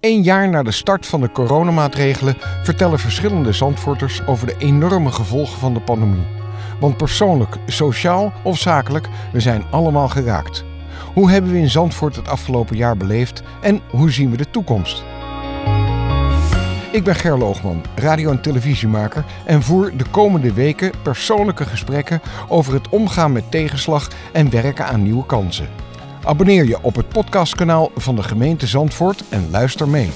Een jaar na de start van de coronamaatregelen vertellen verschillende Zandvoorters over de enorme gevolgen van de pandemie. Want persoonlijk, sociaal of zakelijk, we zijn allemaal geraakt. Hoe hebben we in Zandvoort het afgelopen jaar beleefd en hoe zien we de toekomst? Ik ben Ger Loogman, radio- en televisiemaker en voer de komende weken persoonlijke gesprekken over het omgaan met tegenslag en werken aan nieuwe kansen. Abonneer je op het podcastkanaal van de gemeente Zandvoort en luister mee.